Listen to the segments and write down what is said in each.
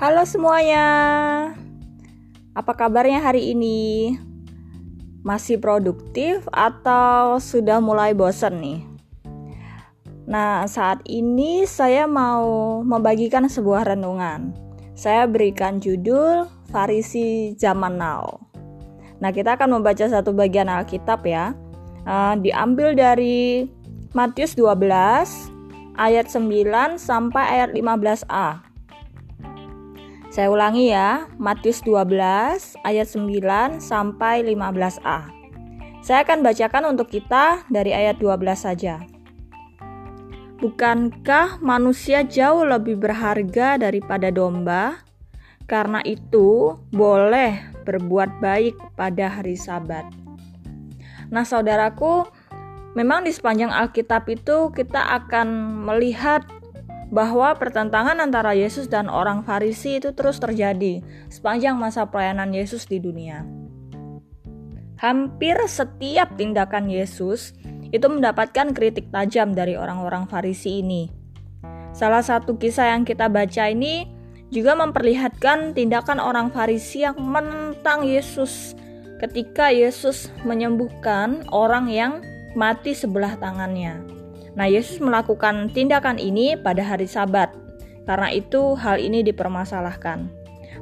Halo semuanya, apa kabarnya hari ini? Masih produktif atau sudah mulai bosan nih? Nah, saat ini saya mau membagikan sebuah renungan. Saya berikan judul Farisi Zaman Now. Nah, kita akan membaca satu bagian Alkitab ya. Uh, diambil dari Matius 12 ayat 9 sampai ayat 15a. Saya ulangi ya, Matius 12 ayat 9 sampai 15a. Saya akan bacakan untuk kita dari ayat 12 saja. Bukankah manusia jauh lebih berharga daripada domba? Karena itu, boleh berbuat baik pada hari Sabat. Nah, saudaraku, memang di sepanjang Alkitab itu kita akan melihat bahwa pertentangan antara Yesus dan orang Farisi itu terus terjadi sepanjang masa pelayanan Yesus di dunia. Hampir setiap tindakan Yesus itu mendapatkan kritik tajam dari orang-orang Farisi ini. Salah satu kisah yang kita baca ini juga memperlihatkan tindakan orang Farisi yang menentang Yesus ketika Yesus menyembuhkan orang yang mati sebelah tangannya. Nah, Yesus melakukan tindakan ini pada hari Sabat. Karena itu, hal ini dipermasalahkan.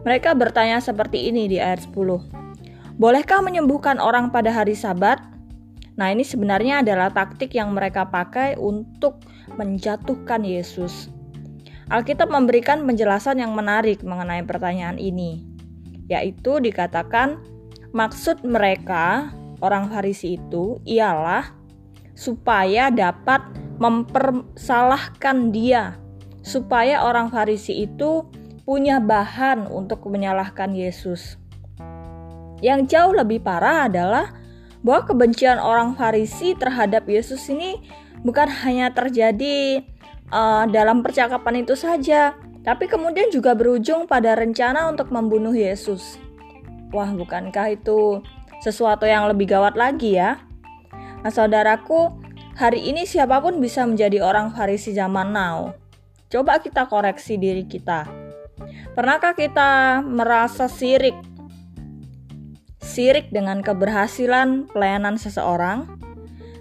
Mereka bertanya seperti ini di ayat 10. Bolehkah menyembuhkan orang pada hari Sabat? Nah, ini sebenarnya adalah taktik yang mereka pakai untuk menjatuhkan Yesus. Alkitab memberikan penjelasan yang menarik mengenai pertanyaan ini, yaitu dikatakan maksud mereka, orang Farisi itu, ialah supaya dapat mempersalahkan dia, supaya orang Farisi itu punya bahan untuk menyalahkan Yesus. Yang jauh lebih parah adalah bahwa kebencian orang Farisi terhadap Yesus ini bukan hanya terjadi uh, dalam percakapan itu saja, tapi kemudian juga berujung pada rencana untuk membunuh Yesus. Wah, bukankah itu sesuatu yang lebih gawat lagi ya? Nah, saudaraku, hari ini siapa pun bisa menjadi orang Farisi zaman now. Coba kita koreksi diri kita. Pernahkah kita merasa sirik? Sirik dengan keberhasilan pelayanan seseorang?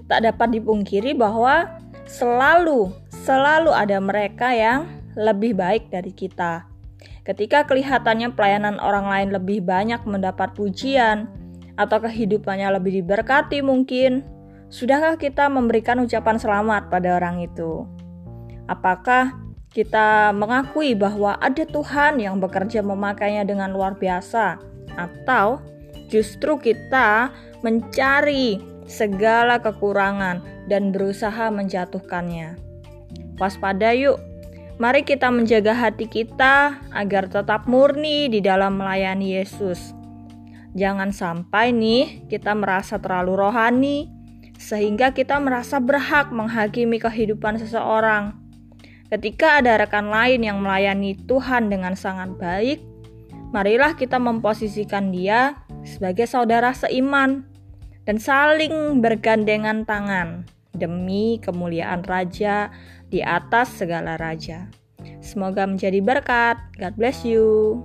Tak dapat dipungkiri bahwa selalu, selalu ada mereka yang lebih baik dari kita. Ketika kelihatannya pelayanan orang lain lebih banyak mendapat pujian, atau kehidupannya lebih diberkati mungkin, Sudahkah kita memberikan ucapan selamat pada orang itu? Apakah kita mengakui bahwa ada Tuhan yang bekerja memakainya dengan luar biasa, atau justru kita mencari segala kekurangan dan berusaha menjatuhkannya? Waspada yuk, mari kita menjaga hati kita agar tetap murni di dalam melayani Yesus. Jangan sampai nih kita merasa terlalu rohani sehingga kita merasa berhak menghakimi kehidupan seseorang. Ketika ada rekan lain yang melayani Tuhan dengan sangat baik, marilah kita memposisikan dia sebagai saudara seiman dan saling bergandengan tangan demi kemuliaan Raja di atas segala raja. Semoga menjadi berkat. God bless you.